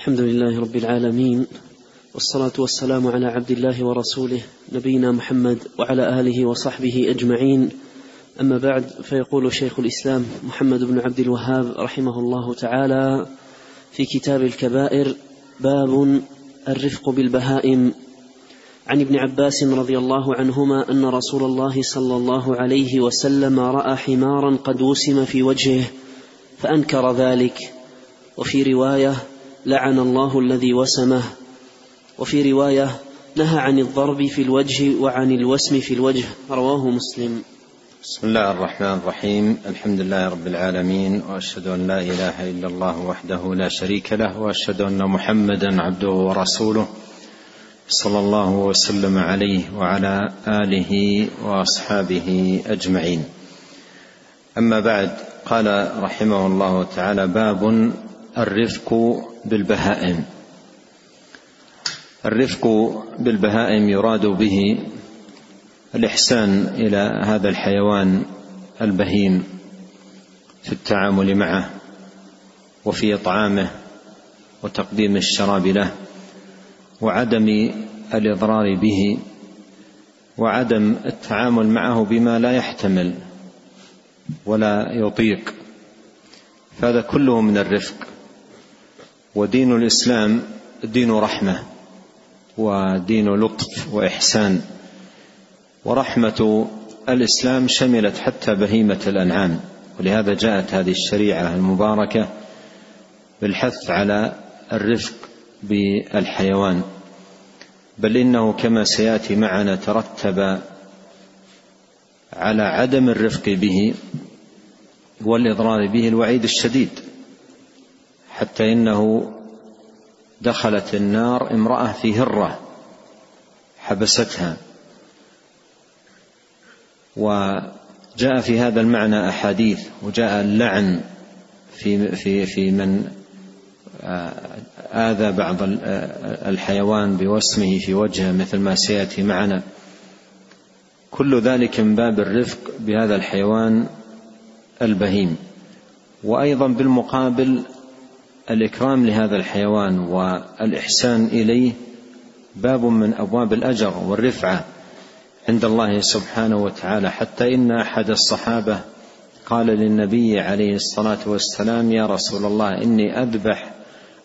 الحمد لله رب العالمين والصلاة والسلام على عبد الله ورسوله نبينا محمد وعلى آله وصحبه أجمعين. أما بعد فيقول شيخ الإسلام محمد بن عبد الوهاب رحمه الله تعالى في كتاب الكبائر باب الرفق بالبهائم. عن ابن عباس رضي الله عنهما أن رسول الله صلى الله عليه وسلم رأى حمارا قد وسم في وجهه فأنكر ذلك. وفي رواية لعن الله الذي وسمه. وفي رواية نهى عن الضرب في الوجه وعن الوسم في الوجه. رواه مسلم. بسم الله الرحمن الرحيم. الحمد لله رب العالمين وأشهد أن لا إله إلا الله وحده لا شريك له وأشهد أن محمدا عبده ورسوله صلى الله وسلم عليه وعلى آله وأصحابه أجمعين. أما بعد قال رحمه الله تعالى باب الرفق بالبهائم. الرفق بالبهائم يراد به الإحسان إلى هذا الحيوان البهيم في التعامل معه وفي إطعامه وتقديم الشراب له وعدم الإضرار به وعدم التعامل معه بما لا يحتمل ولا يطيق. فهذا كله من الرفق. ودين الإسلام دين رحمة ودين لطف وإحسان. ورحمة الإسلام شملت حتى بهيمة الأنعام ولهذا جاءت هذه الشريعة المباركة بالحث على الرفق بالحيوان. بل إنه كما سيأتي معنا ترتب على عدم الرفق به والإضرار به الوعيد الشديد. حتى إنه دخلت النار امرأة في هرة حبستها. وجاء في هذا المعنى أحاديث وجاء اللعن في في في من آذى بعض الحيوان بوسمه في وجهه مثل ما سيأتي معنا. كل ذلك من باب الرفق بهذا الحيوان البهيم. وأيضا بالمقابل الإكرام لهذا الحيوان والإحسان إليه باب من أبواب الأجر والرفعة عند الله سبحانه وتعالى. حتى إن أحد الصحابة قال للنبي عليه الصلاة والسلام يا رسول الله إني أذبح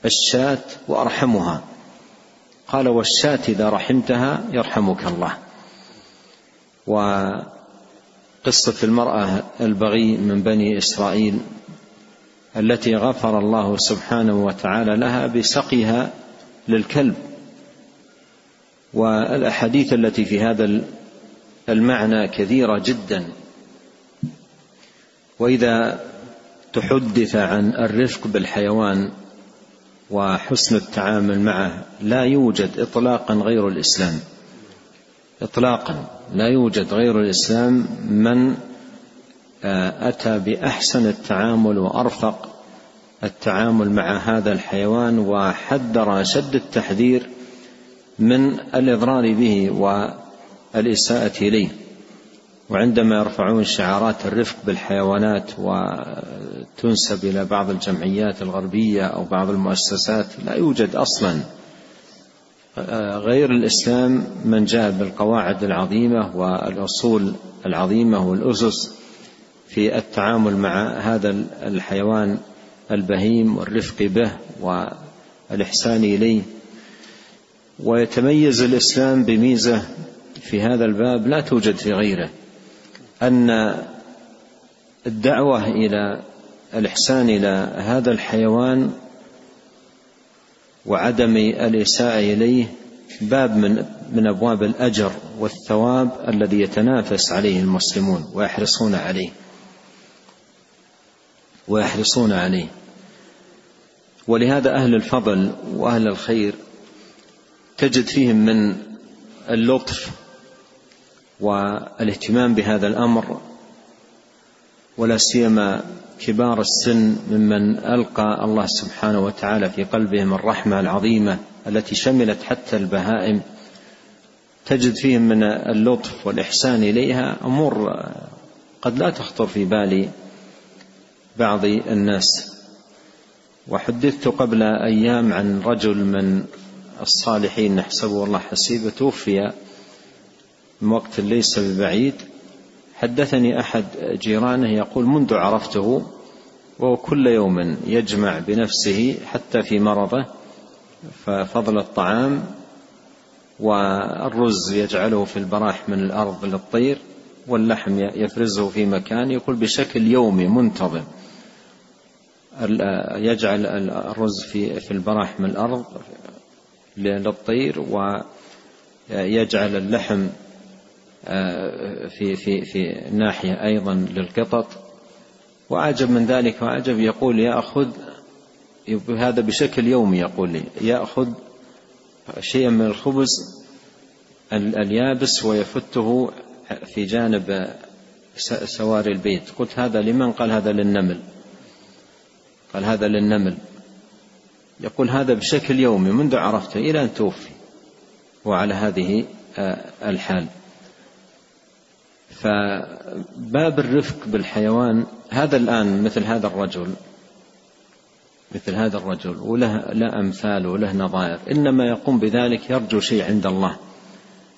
الشاة وأرحمها. قال والشاة إذا رحمتها يرحمك الله. وقصة المرأة البغي من بني إسرائيل التي غفر الله سبحانه وتعالى لها بسقيها للكلب. والأحاديث التي في هذا المعنى كثيرة جدا. وإذا تحدث عن الرفق بالحيوان وحسن التعامل معه لا يوجد اطلاقا غير الإسلام. اطلاقا لا يوجد غير الإسلام من أتى بأحسن التعامل وأرفق التعامل مع هذا الحيوان وحذر اشد التحذير من الإضرار به والإساءة إليه. وعندما يرفعون شعارات الرفق بالحيوانات وتنسب إلى بعض الجمعيات الغربية أو بعض المؤسسات لا يوجد أصلا. غير الإسلام من جاء بالقواعد العظيمة والأصول العظيمة والأسس في التعامل مع هذا الحيوان البهيم والرفق به والإحسان إليه. ويتميز الإسلام بميزة في هذا الباب لا توجد في غيره أن الدعوة إلى الإحسان إلى هذا الحيوان وعدم الإساءة إليه باب من من أبواب الأجر والثواب الذي يتنافس عليه المسلمون ويحرصون عليه. ويحرصون عليه. ولهذا أهل الفضل وأهل الخير تجد فيهم من اللطف والاهتمام بهذا الأمر ولا سيما كبار السن ممن ألقى الله سبحانه وتعالى في قلبهم الرحمة العظيمة التي شملت حتى البهائم. تجد فيهم من اللطف والإحسان إليها. أمور قد لا تخطر في بال بعض الناس وحدثت قبل أيام عن رجل من الصالحين نحسبه الله حسيبه توفي من وقت ليس ببعيد. حدثني أحد جيرانه يقول منذ عرفته وهو كل يوم يجمع بنفسه حتى في مرضه ففضل الطعام والرز يجعله في البراح من الأرض للطير واللحم يفرزه في مكان يقول بشكل يومي منتظم. يجعل الرز في في البراح من الأرض للطير ويجعل اللحم آه، في في في ناحية أيضا للقطط. وأعجب من ذلك وأعجب يقول يأخذ هذا بشكل يومي يقول لي يأخذ شيئا من الخبز اليابس ويفته في جانب سواري البيت. قلت هذا لمن؟ قال هذا للنمل. قال هذا للنمل. يقول هذا بشكل يومي منذ عرفته إلى أن توفي. وعلى هذه آه، الحال. فباب الرفق بالحيوان هذا الآن مثل هذا الرجل مثل هذا الرجل وله لا أمثال وله نظائر. إنما يقوم بذلك يرجو شيء عند الله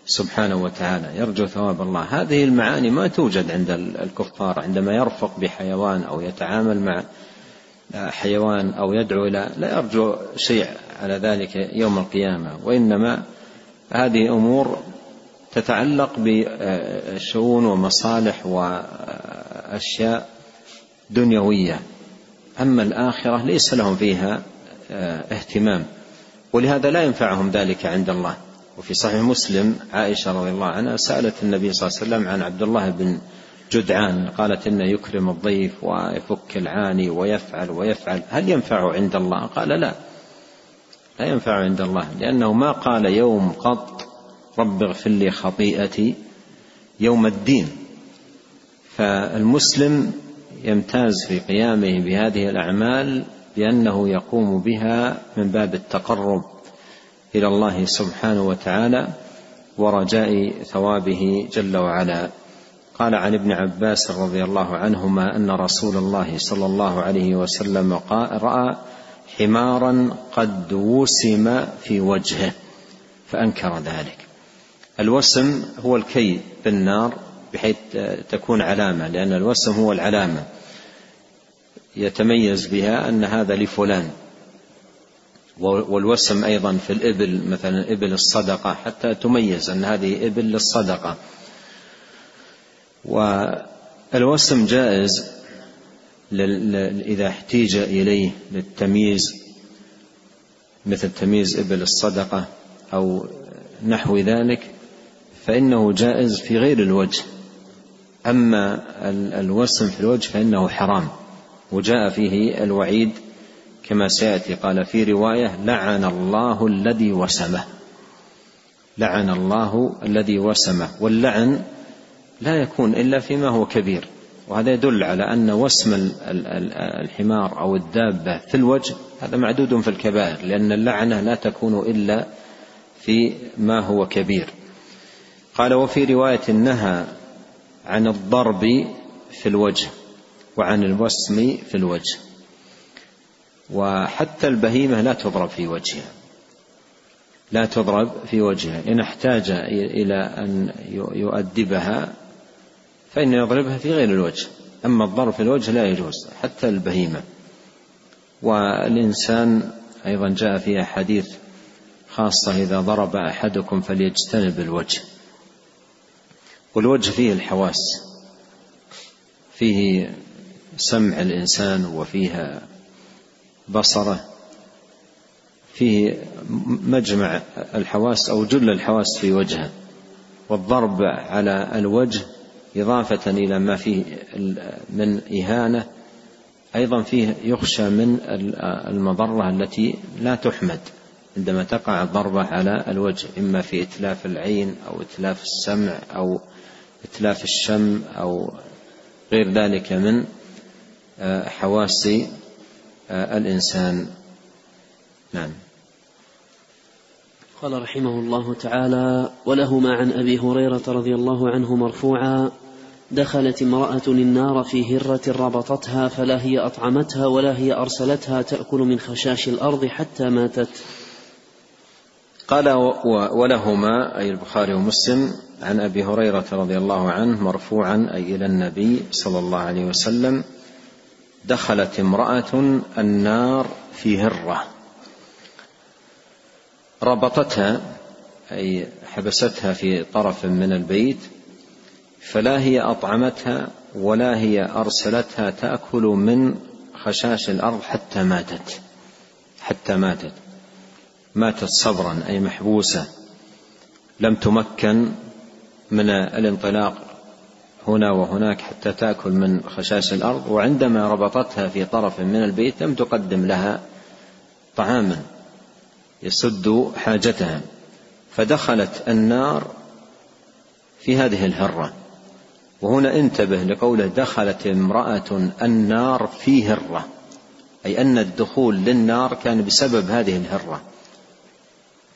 سبحانه وتعالى يرجو ثواب الله. هذه المعاني ما توجد عند الكفار عندما يرفق بحيوان أو يتعامل مع حيوان أو يدعو إلى لا يرجو شيء على ذلك يوم القيامة وإنما هذه أمور تتعلق بشؤون ومصالح وأشياء دنيوية. أما الآخرة ليس لهم فيها اهتمام ولهذا لا ينفعهم ذلك عند الله. وفي صحيح مسلم عائشة رضي الله عنها سألت النبي صلى الله عليه وسلم عن عبد الله بن جدعان قالت إنه يكرم الضيف ويفك العاني ويفعل ويفعل. هل ينفع عند الله؟ قال لا. لا ينفع عند الله لأنه ما قال يوم قط رب اغفر لي خطيئتي يوم الدين. فالمسلم يمتاز في قيامه بهذه الأعمال بأنه يقوم بها من باب التقرب إلى الله سبحانه وتعالى ورجاء ثوابه جل وعلا. قال عن ابن عباس رضي الله عنهما أن رسول الله صلى الله عليه وسلم رأى حمارا قد وسم في وجهه فأنكر ذلك. الوسم هو الكي بالنار بحيث تكون علامة لأن الوسم هو العلامة. يتميز بها أن هذا لفلان. والوسم أيضا في الإبل مثلا إبل الصدقة حتى تميز أن هذه إبل للصدقة. والوسم جائز إذا احتيج إليه للتمييز مثل تمييز إبل الصدقة أو نحو ذلك فإنه جائز في غير الوجه. أما الوسم في الوجه فإنه حرام وجاء فيه الوعيد كما سيأتي. قال في رواية لعن الله الذي وسمه لعن الله الذي وسمه واللعن لا يكون إلا فيما هو كبير. وهذا يدل على أن وسم الحمار أو الدابة في الوجه هذا معدود في الكبائر لأن اللعنة لا تكون إلا في ما هو كبير. قال وفي رواية نهى عن الضرب في الوجه وعن الوسم في الوجه. وحتى البهيمة لا تضرب في وجهها. لا تضرب في وجهها. إن احتاج إلى أن يؤدبها فإنه يضربها في غير الوجه أما الضرب في الوجه لا يجوز حتى البهيمة. والإنسان أيضا جاء في أحاديث خاصة إذا ضرب أحدكم فليجتنب الوجه. والوجه فيه الحواس فيه سمع الإنسان وفيها بصره فيه مجمع الحواس أو جل الحواس في وجهه. والضرب على الوجه إضافة إلى ما فيه من إهانة أيضا فيه يخشى من المضرة التي لا تحمد عندما تقع الضربة على الوجه إما في إتلاف العين أو إتلاف السمع أو إتلاف الشم أو غير ذلك من آه، حواس آه، الإنسان. نعم. قال رحمه الله تعالى ولهما عن أبي هريرة رضي الله عنه مرفوعا دخلت امرأة النار في هرة ربطتها فلا هي أطعمتها ولا هي أرسلتها تأكل من خشاش الأرض حتى ماتت. قال ولهما أي البخاري ومسلم عن أبي هريرة رضي الله عنه مرفوعا أي إلى النبي صلى الله عليه وسلم دخلت امرأة النار في هرة. ربطتها أي حبستها في طرف من البيت فلا هي أطعمتها ولا هي أرسلتها تأكل من خشاش الأرض حتى ماتت. حتى ماتت. ماتت صبرا أي محبوسة. لم تمكن من الانطلاق هنا وهناك حتى تأكل من خشاش الأرض وعندما ربطتها في طرف من البيت لم تقدم لها طعاما يسد حاجتها. فدخلت النار في هذه الهرة. وهنا انتبه لقوله دخلت امرأة النار في هرة. أي أن الدخول للنار كان بسبب هذه الهرة.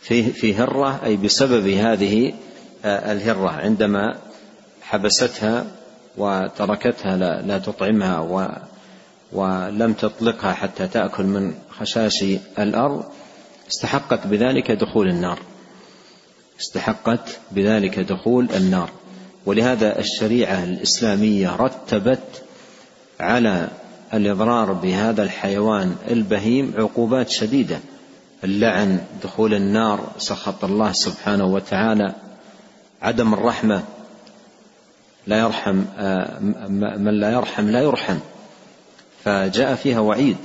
في في هرة أي بسبب هذه آه، الهرة. عندما حبستها وتركتها لا, لا تطعمها و ولم تطلقها حتى تأكل من خشاش الأرض استحقت بذلك دخول النار. استحقت بذلك دخول النار. ولهذا الشريعة الإسلامية رتبت على الإضرار بهذا الحيوان البهيم عقوبات شديدة اللعن دخول النار سخط الله سبحانه وتعالى عدم الرحمة لا يرحم آه، من لا يرحم لا يرحم فجاء فيها وعيد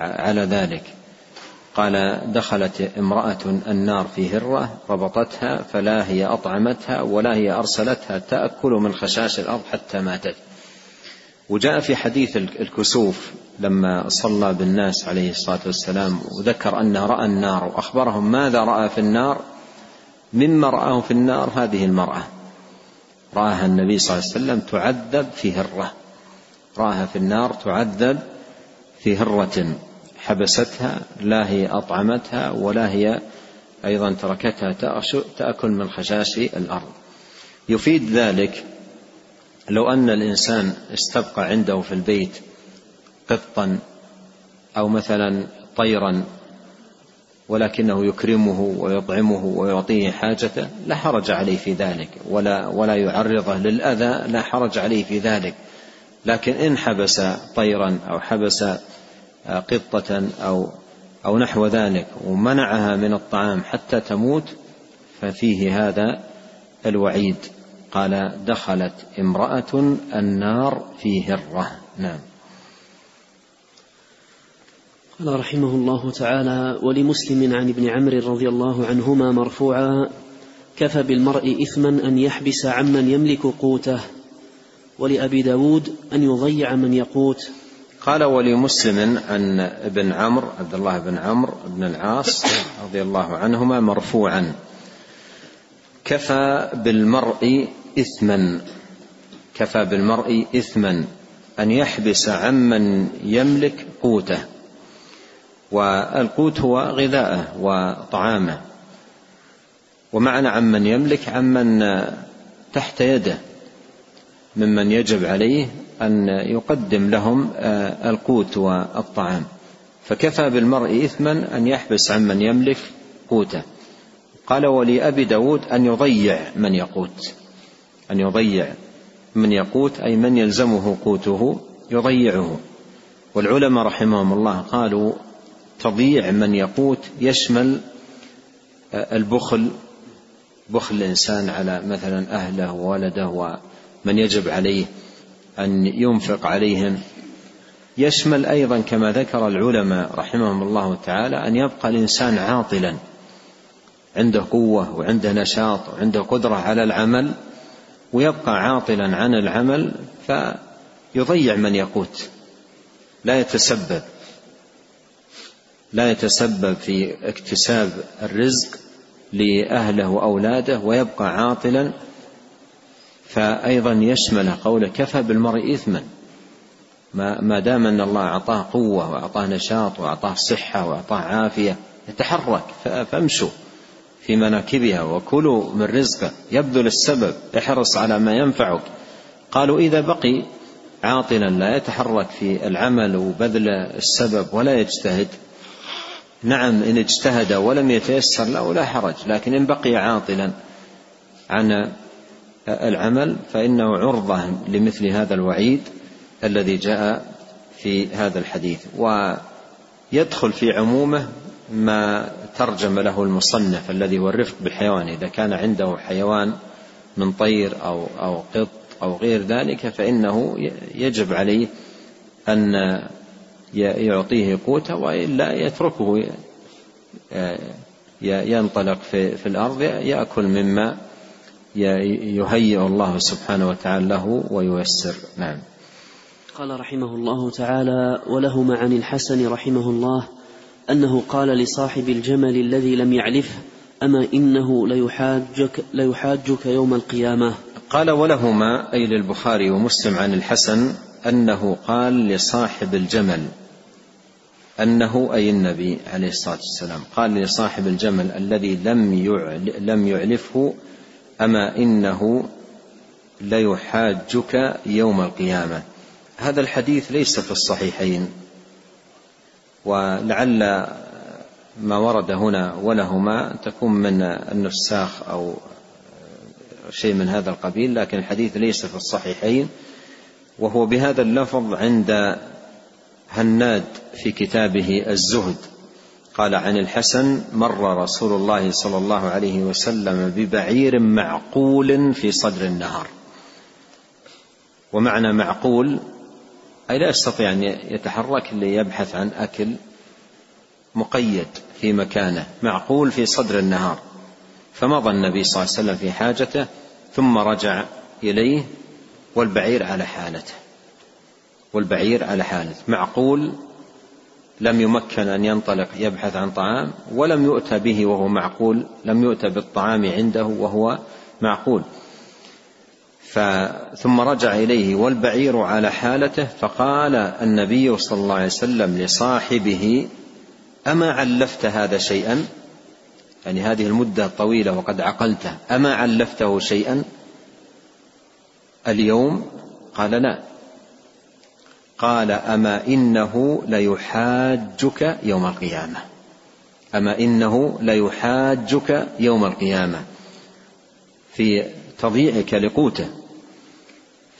على ذلك. قال دخلت امرأة النار في هرة ربطتها فلا هي أطعمتها ولا هي أرسلتها تأكل من خشاش الأرض حتى ماتت. وجاء في حديث الكسوف لما صلى بالناس عليه الصلاة والسلام وذكر انه رأى النار وأخبرهم ماذا رأى في النار. مما رآه في النار هذه المرأة. رآها النبي صلى الله عليه وسلم تعذب في هرة. رآها في النار تعذب في هرة. حبستها لا هي أطعمتها ولا هي أيضا تركتها تأكل من خشاش الأرض. يفيد ذلك لو أن الإنسان استبقى عنده في البيت قطا أو مثلا طيرا ولكنه يكرمه ويطعمه ويعطيه حاجته لا حرج عليه في ذلك ولا ولا يعرضه للأذى لا حرج عليه في ذلك. لكن إن حبس طيرا أو حبس قطة أو أو نحو ذلك ومنعها من الطعام حتى تموت ففيه هذا الوعيد. قال دخلت امرأة النار في هرة. نعم. قال رحمه الله تعالى ولمسلم عن ابن عمرو رضي الله عنهما مرفوعا كفى بالمرء إثما أن يحبس عمن يملك قوته ولأبي داود أن يضيع من يقوت. قال ولمسلم عن ابن عمرو عبد الله بن عمرو بن العاص رضي الله عنهما مرفوعا. كفى بالمرء إثما كفى بالمرء إثما أن يحبس عمن يملك قوته والقوت هو غذاءه وطعامه. ومعنى عمن يملك عمن تحت يده ممن يجب عليه أن يقدم لهم آه، القوت والطعام. فكفى بالمرء اثما أن يحبس عمن يملك قوته. قال ولأبي داود أن يضيع من يقوت. أن يضيع من يقوت أي من يلزمه قوته يضيعه. والعلماء رحمهم الله قالوا تضييع من يقوت يشمل البخل بخل الإنسان على مثلا أهله وولده ومن يجب عليه. أن ينفق عليهم. يشمل أيضا كما ذكر العلماء رحمهم الله تعالى أن يبقى الإنسان عاطلا. عنده قوة وعنده نشاط وعنده قدرة على العمل ويبقى عاطلا عن العمل فيضيع من يقوت لا يتسبب. لا يتسبب في اكتساب الرزق لأهله وأولاده ويبقى عاطلا فأيضا يشمل قوله كفى بالمرء إثما. ما, ما دام أن الله أعطاه قوة وأعطاه نشاط وأعطاه صحة وأعطاه عافية يتحرك. فامشوا في مناكبها وكلوا من رزقه. يبذل السبب احرص على ما ينفعك. قالوا إذا بقي عاطلا لا يتحرك في العمل وبذل السبب ولا يجتهد. نعم إن اجتهد ولم يتيسر له لا حرج لكن إن بقي عاطلا عن العمل فإنه عرضة لمثل هذا الوعيد الذي جاء في هذا الحديث. ويدخل في عمومه ما ترجم له المصنف الذي هو الرفق بالحيوان. إذا كان عنده حيوان من طير أو أو قط أو غير ذلك فإنه يجب عليه أن يعطيه قوته وإلا يتركه ينطلق في, في الأرض يأكل مما يهيئ الله سبحانه وتعالى له وييسر. نعم. قال رحمه الله تعالى ولهما عن الحسن رحمه الله أنه قال لصاحب الجمل الذي لم يعلفه أما إنه ليحاجك, ليحاجك يوم القيامة؟ قال ولهما أي للبخاري ومسلم عن الحسن أنه قال لصاحب الجمل أنه أي النبي عليه الصلاة والسلام قال لصاحب الجمل الذي لم لم يعلفه أما إنه ليحاجك يوم القيامة. هذا الحديث ليس في الصحيحين ولعل ما ورد هنا ولهما تكون من النساخ أو شيء من هذا القبيل لكن الحديث ليس في الصحيحين وهو بهذا اللفظ عند هناد في كتابه الزهد. قال عن الحسن مر رسول الله صلى الله عليه وسلم ببعير معقول في صدر النهر ومعنى معقول أي لا يستطيع أن يتحرك ليبحث عن أكل مقيد في مكانه معقول في صدر النهار. فمضى النبي صلى الله عليه وسلم في حاجته ثم رجع إليه والبعير على حالته. والبعير على حالته. معقول لم يمكن أن ينطلق يبحث عن طعام ولم يؤتى به وهو معقول لم يؤتى بالطعام عنده وهو معقول. ثم رجع إليه والبعير على حالته فقال النبي صلى الله عليه وسلم لصاحبه أما علفت هذا شيئا؟ يعني هذه المدة الطويلة وقد عقلته أما علفته شيئا؟ اليوم قال لا. قال أما إنه ليحاجك يوم القيامة. أما إنه ليحاجك يوم القيامة. في تضييعك لقوته.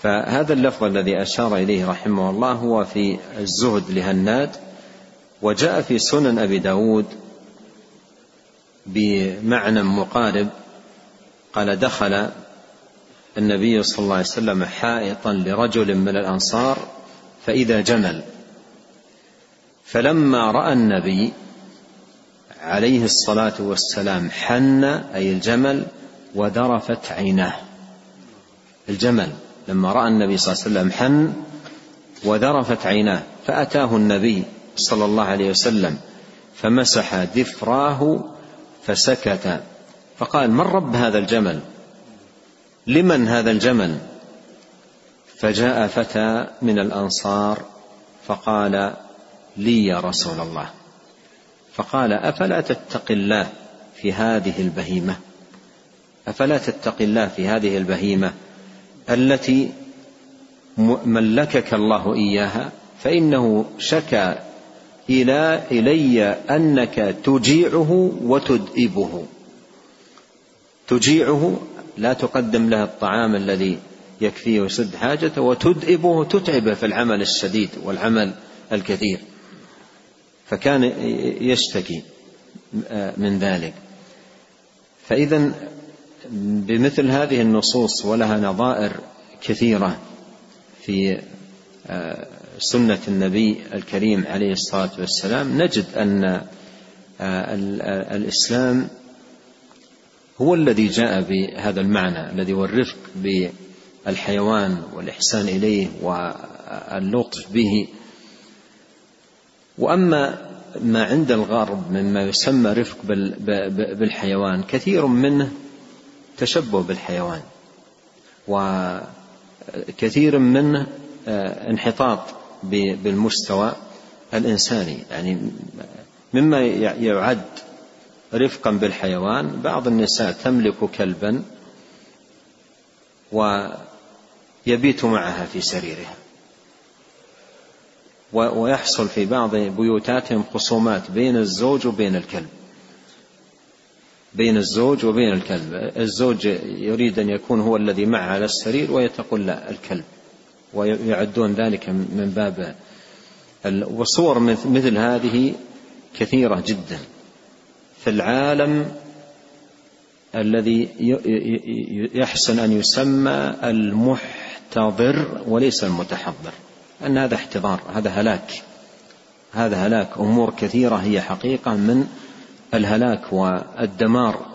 فهذا اللفظ الذي أشار إليه رحمه الله هو في الزهد لهناد وجاء في سنن أبي داود بمعنى مقارب. قال دخل النبي صلى الله عليه وسلم حائطا لرجل من الأنصار فإذا جمل. فلما رأى النبي عليه الصلاة والسلام حن أي الجمل وذرفت عيناه. الجمل لما رأى النبي صلى الله عليه وسلم حن وذرفت عيناه. فأتاه النبي صلى الله عليه وسلم فمسح ذفراه فسكت. فقال من رب هذا الجمل؟ لمن هذا الجمل؟ فجاء فتى من الأنصار فقال لي يا رسول الله. فقال أفلا تتق الله في هذه البهيمة؟ أفلا تتق الله في هذه البهيمة التي ملكك الله إياها؟ فإنه شكا إلى إلي أنك تجيعه وتدئبه تجيعه لا تقدم له الطعام الذي يكفيه ويسد حاجته وتدئبه تتعبه في العمل الشديد والعمل الكثير. فكان يشتكي من ذلك. فإذا بمثل هذه النصوص ولها نظائر كثيرة في سنة النبي الكريم عليه الصلاة والسلام نجد أن آه، الإسلام هو الذي جاء بهذا المعنى الذي هو الرفق بالحيوان والإحسان إليه واللطف به. وأما ما عند الغرب مما يسمى رفق بالحيوان كثير منه تشبه بالحيوان وكثير منه آه، انحطاط بالمستوى الإنساني. يعني مما يعد رفقا بالحيوان بعض النساء تملك كلبا يبيت معها في سريره. ويحصل في بعض بيوتاتهم خصومات بين الزوج وبين الكلب. بين الزوج وبين الكلب. الزوج يريد أن يكون هو الذي معه على السرير وهي تقول لا الكلب. ويعدون ذلك من باب وصور مثل هذه كثيرة جدا. في العالم الذي يحسن أن يسمى المحتضر وليس المتحضر. أن هذا احتضار هذا هلاك. هذا هلاك. أمور كثيرة هي حقيقة من الهلاك والدمار.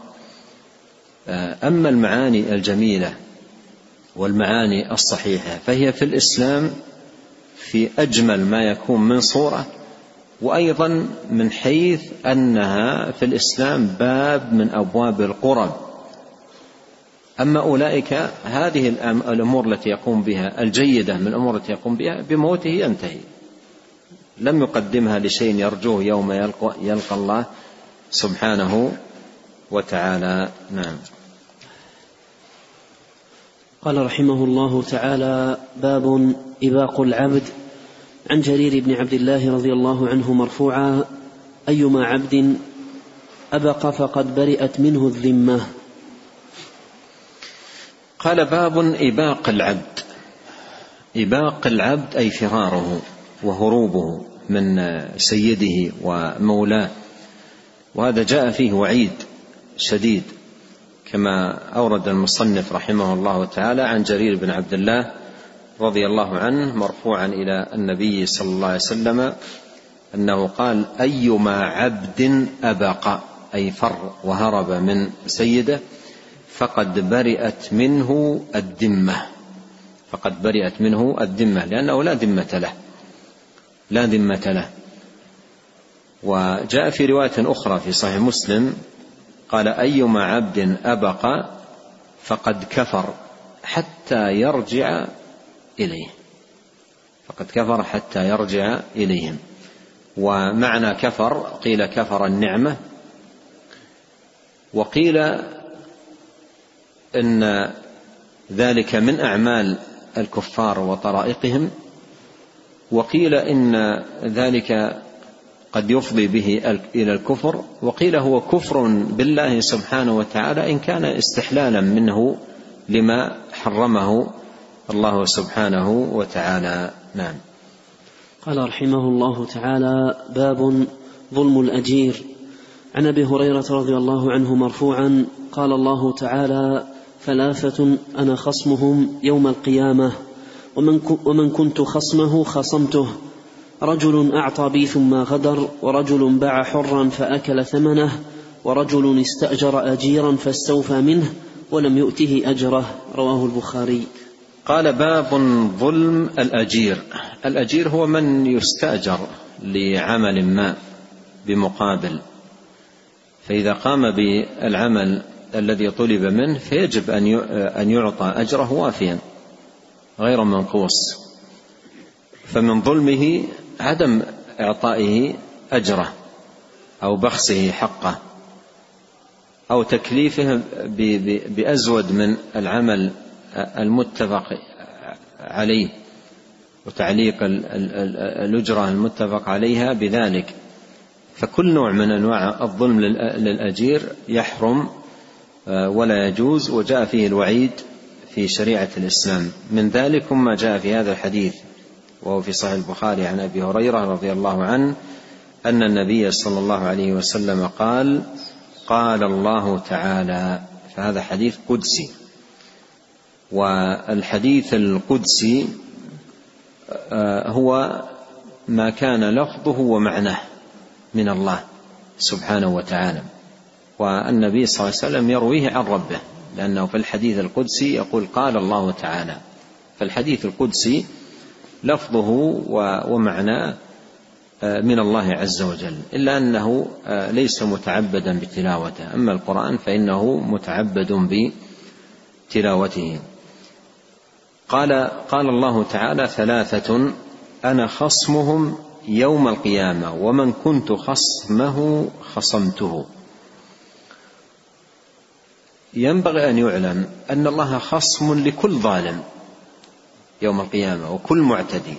أما المعاني الجميلة والمعاني الصحيحة فهي في الإسلام في أجمل ما يكون من صورة وأيضا من حيث أنها في الإسلام باب من أبواب القرب. أما أولئك هذه الأمور التي يقوم بها الجيدة من الأمور التي يقوم بها بموته ينتهي. لم يقدمها لشيء يرجوه يوم يلقى, يلقى الله سبحانه وتعالى. نعم. قال رحمه الله تعالى باب إباق العبد. عن جرير بن عبد الله رضي الله عنه مرفوعا أيما عبد أبق فقد برئت منه الذمة. قال باب إباق العبد. إباق العبد أي فراره وهروبه من سيده ومولاه. وهذا جاء فيه وعيد شديد كما أورد المصنف رحمه الله تعالى عن جرير بن عبد الله رضي الله عنه مرفوعا إلى النبي صلى الله عليه وسلم أنه قال أيما عبد أبق أي فر وهرب من سيده فقد برئت منه الذمة. فقد برئت منه الذمة لأنه لا ذمة له. لا ذمة له. وجاء في رواية أخرى في صحيح مسلم قال أيما عبد أبق فقد كفر حتى يرجع إليه. فقد كفر حتى يرجع إليهم. ومعنى كفر قيل كفر النعمة وقيل أن ذلك من أعمال الكفار وطرائقهم وقيل إن ذلك قد يفضي به إلى الكفر وقيل هو كفر بالله سبحانه وتعالى إن كان استحلالا منه لما حرمه الله سبحانه وتعالى. نعم. قال رحمه الله تعالى باب ظلم الأجير. عن أبي هريرة رضي الله عنه مرفوعا قال الله تعالى ثلاثة أنا خصمهم يوم القيامة ومن, ومن كنت خصمه خصمته. رجل أعطى بي ثم غدر ورجل باع حرا فأكل ثمنه ورجل استأجر أجيرا فاستوفى منه ولم يؤته أجره. رواه البخاري. قال باب ظلم الأجير. الأجير هو من يستأجر لعمل ما بمقابل. فإذا قام بالعمل الذي طلب منه فيجب أن يعطى أجره وافيا غير منقوص. فمن ظلمه عدم إعطائه أجره أو بخسه حقه أو تكليفه بأزود من العمل المتفق عليه وتعليق الأجرة المتفق عليها بذلك. فكل نوع من أنواع الظلم للأجير يحرم ولا يجوز وجاء فيه الوعيد في شريعة الإسلام. من ذلك ما جاء في هذا الحديث وهو في صحيح البخاري عن أبي هريرة رضي الله عنه أن النبي صلى الله عليه وسلم قال قال الله تعالى فهذا حديث قدسي. والحديث القدسي آه، هو ما كان لفظه ومعناه من الله سبحانه وتعالى. والنبي صلى الله عليه وسلم يرويه عن ربه لأنه في الحديث القدسي يقول قال الله تعالى. فالحديث القدسي لفظه ومعناه من الله عز وجل إلا أنه آه، ليس متعبدا بتلاوته. أما القرآن فإنه متعبد بتلاوته. قال قال الله تعالى ثلاثة أنا خصمهم يوم القيامة ومن كنت خصمه خصمته. ينبغي أن يعلم أن الله خصم لكل ظالم يوم القيامة وكل معتدي.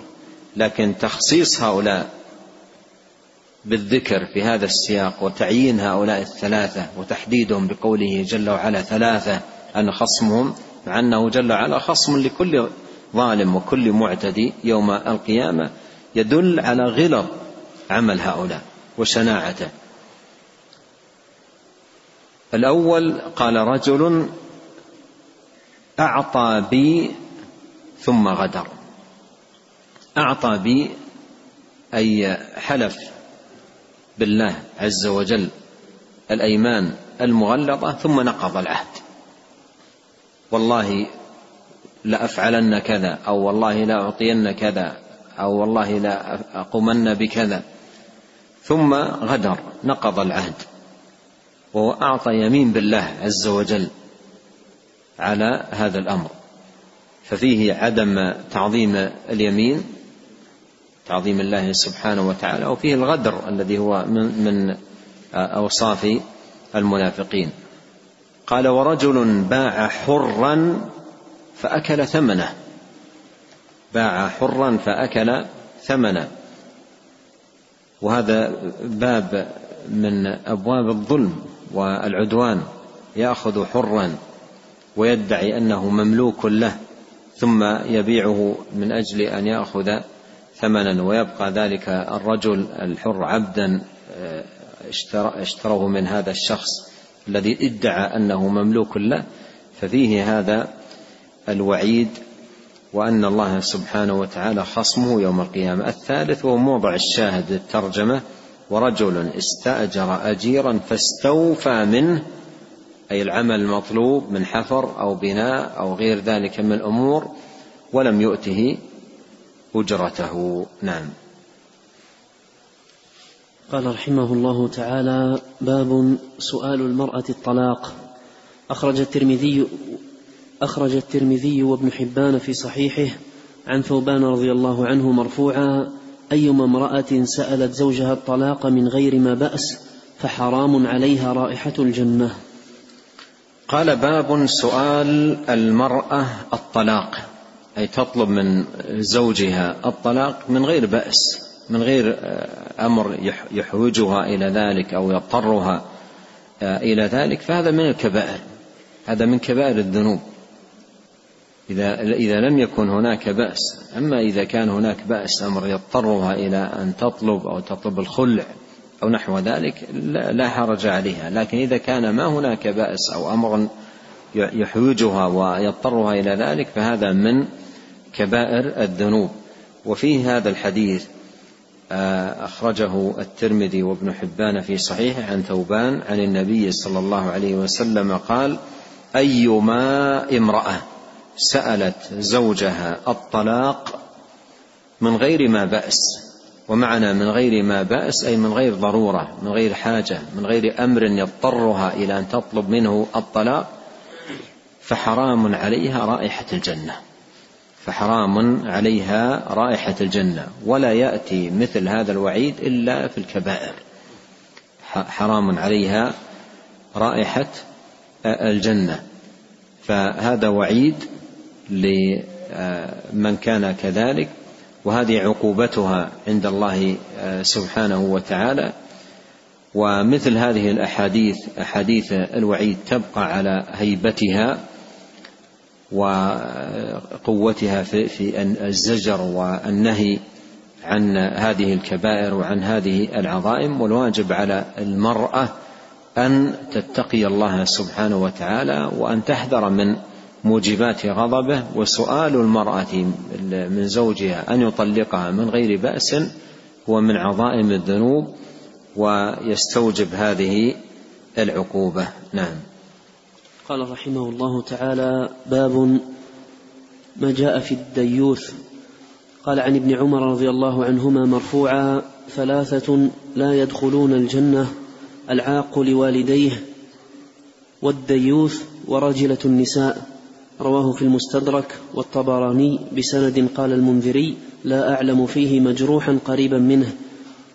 لكن تخصيص هؤلاء بالذكر في هذا السياق وتعيين هؤلاء الثلاثة وتحديدهم بقوله جل وعلا ثلاثة أن خصمهم مع أنه جل وعلا خصم لكل ظالم وكل معتدي يوم القيامة يدل على غلظ عمل هؤلاء وشناعته. الأول قال رجل أعطى بي ثم غدر. أعطى بي أي حلف بالله عز وجل الأيمان المغلظة ثم نقض العهد. والله لأفعلن كذا أو والله لا أعطين كذا أو والله لا أقومن بكذا. ثم غدر نقض العهد. وهو أعطى يمين بالله عز وجل على هذا الأمر. ففيه عدم تعظيم اليمين تعظيم الله سبحانه وتعالى وفيه الغدر الذي هو من, من أوصاف المنافقين. قال ورجل باع حرا فأكل ثمنه. باع حرا فأكل ثمنه. وهذا باب من أبواب الظلم. والعدوان يأخذ حرا ويدعي أنه مملوك له ثم يبيعه من أجل أن يأخذ ثمنا ويبقى ذلك الرجل الحر عبدا آه، اشتروه من هذا الشخص الذي ادعى أنه مملوك له. ففيه هذا الوعيد وأن الله سبحانه وتعالى خصمه يوم القيامة الثالث وهو موضع الشاهد للترجمة. ورجل استأجر أجيرا فاستوفى منه أي العمل المطلوب من حفر أو بناء أو غير ذلك من الأمور ولم يؤته أجرته. نعم. قال رحمه الله تعالى باب سؤال المرأة الطلاق. أخرج الترمذي أخرج الترمذي وابن حبان في صحيحه عن ثوبان رضي الله عنه مرفوعا أيما امرأة سألت زوجها الطلاق من غير ما بأس فحرام عليها رائحة الجنة. قال باب سؤال المرأة الطلاق أي تطلب من زوجها الطلاق من غير بأس من غير آه، أمر يحوجها إلى ذلك أو يضطرها آه، إلى ذلك فهذا من الكبائر هذا من كبائر الذنوب. إذا إذا لم يكن هناك بأس أما إذا كان هناك بأس أمر يضطرها إلى أن تطلب أو تطلب الخلع أو نحو ذلك لا حرج عليها. لكن إذا كان ما هناك بأس أو أمر يحوجها ويضطرها إلى ذلك فهذا من كبائر الذنوب. وفيه هذا الحديث آه، أخرجه الترمذي وابن حبان في صحيحه عن ثوبان عن النبي صلى الله عليه وسلم قال أيما امرأة سألت زوجها الطلاق من غير ما بأس ومعنى من غير ما بأس أي من غير ضرورة من غير حاجة من غير أمر يضطرها إلى أن تطلب منه الطلاق فحرام عليها رائحة الجنة. فحرام عليها رائحة الجنة. ولا يأتي مثل هذا الوعيد إلا في الكبائر. حرام عليها رائحة الجنة. فهذا وعيد لمن كان كذلك وهذه عقوبتها عند الله سبحانه وتعالى. ومثل هذه الأحاديث أحاديث الوعيد تبقى على هيبتها وقوتها في في الزجر والنهي عن هذه الكبائر وعن هذه العظائم. والواجب على المرأة أن تتقي الله سبحانه وتعالى وأن تحذر من موجبات غضبه وسؤال المرأة من زوجها أن يطلقها من غير بأس هو من عظائم الذنوب ويستوجب هذه العقوبة. نعم. قال رحمه الله تعالى باب ما جاء في الديوث. قال عن ابن عمر رضي الله عنهما مرفوعا ثلاثة لا يدخلون الجنة العاق لوالديه والديوث ورجلة النساء. رواه في المستدرك والطبراني بسند قال المنذري لا أعلم فيه مجروحا قريبا منه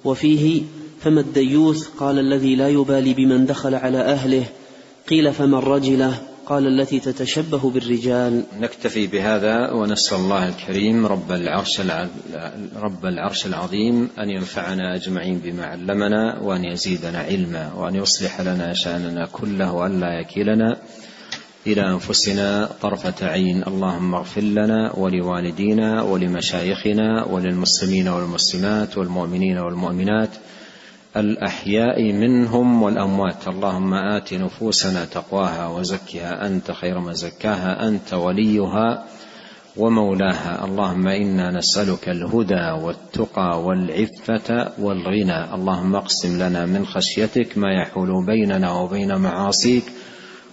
وفيه فما الديوث قال الذي لا يبالي بمن دخل على أهله قيل فما الرجلة قال التي تتشبه بالرجال. نكتفي بهذا ونسأل الله الكريم رب العرش رب العرش العظيم أن ينفعنا أجمعين بما علمنا وأن يزيدنا علما وأن يصلح لنا شأننا كله وأن لا يكلنا إلى أنفسنا طرفة عين. اللهم اغفر لنا ولوالدينا ولمشايخنا وللمسلمين والمسلمات والمؤمنين والمؤمنات الأحياء منهم والأموات. اللهم آت نفوسنا تقواها وزكها أنت خير من زكاها أنت وليها ومولاها. اللهم إنا نسألك الهدى والتقى والعفة والغنى. اللهم اقسم لنا من خشيتك ما يحول بيننا وبين معاصيك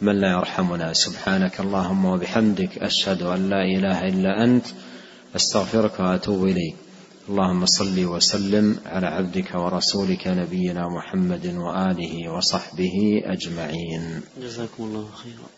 من لا يرحمنا. سبحانك اللهم وبحمدك أشهد أن لا إله إلا أنت أستغفرك وأتوب إليك. اللهم صل وسلم على عبدك ورسولك نبينا محمد وآله وصحبه أجمعين. جزاكم الله خيرا.